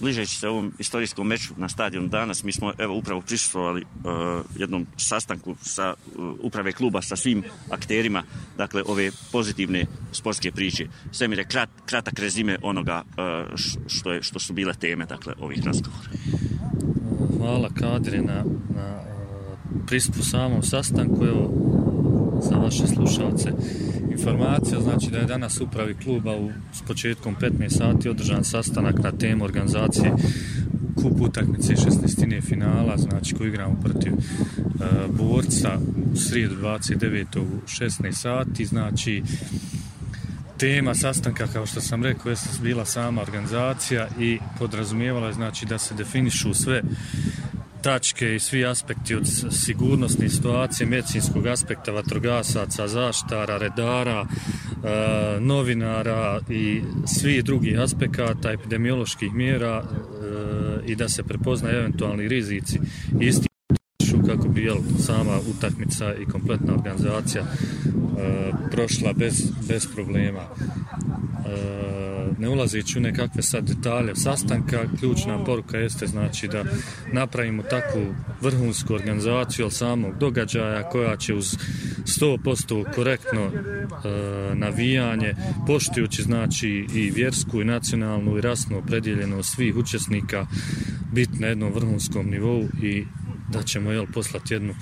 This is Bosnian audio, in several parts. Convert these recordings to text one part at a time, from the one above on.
bližeći se ovom istorijskom meču na stadionu danas, mi smo evo upravo prisustvovali uh, jednom sastanku sa uh, uprave kluba sa svim akterima, dakle ove pozitivne sportske priče. Sve mi krat, kratak rezime onoga uh, što, je, što su bile teme dakle ovih razgovora. Hvala Kadri na, na uh, pristupu samom sastanku. Evo, za vaše slušalce informacija, znači da je danas upravi kluba u, s početkom 15 sati održan sastanak na temu organizacije kup utakmice 16. finala, znači koju igramo protiv e, borca u srijedu 29. u 16 sati, znači tema sastanka, kao što sam rekao, je bila sama organizacija i podrazumijevala je znači da se definišu sve tačke i svi aspekti od sigurnosne situacije, medicinskog aspekta, vatrogasaca, zaštara, redara, e, novinara i svi drugi aspekata epidemioloških mjera e, i da se prepoznaju eventualni rizici isti kako bi jel, sama utakmica i kompletna organizacija e, prošla bez, bez problema. E, ne ulazeći u nekakve sad detalje sastanka, ključna poruka jeste znači da napravimo takvu vrhunsku organizaciju od samog događaja koja će uz 100% korektno e, navijanje, poštujući znači i vjersku i nacionalnu i rasnu opredjeljenost svih učesnika biti na jednom vrhunskom nivou i da ćemo jel, poslati jednu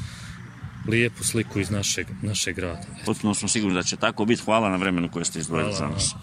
lijepu sliku iz našeg, našeg grada. Potpuno smo sigurni da će tako biti. Hvala na vremenu koje ste izdvojili za nas.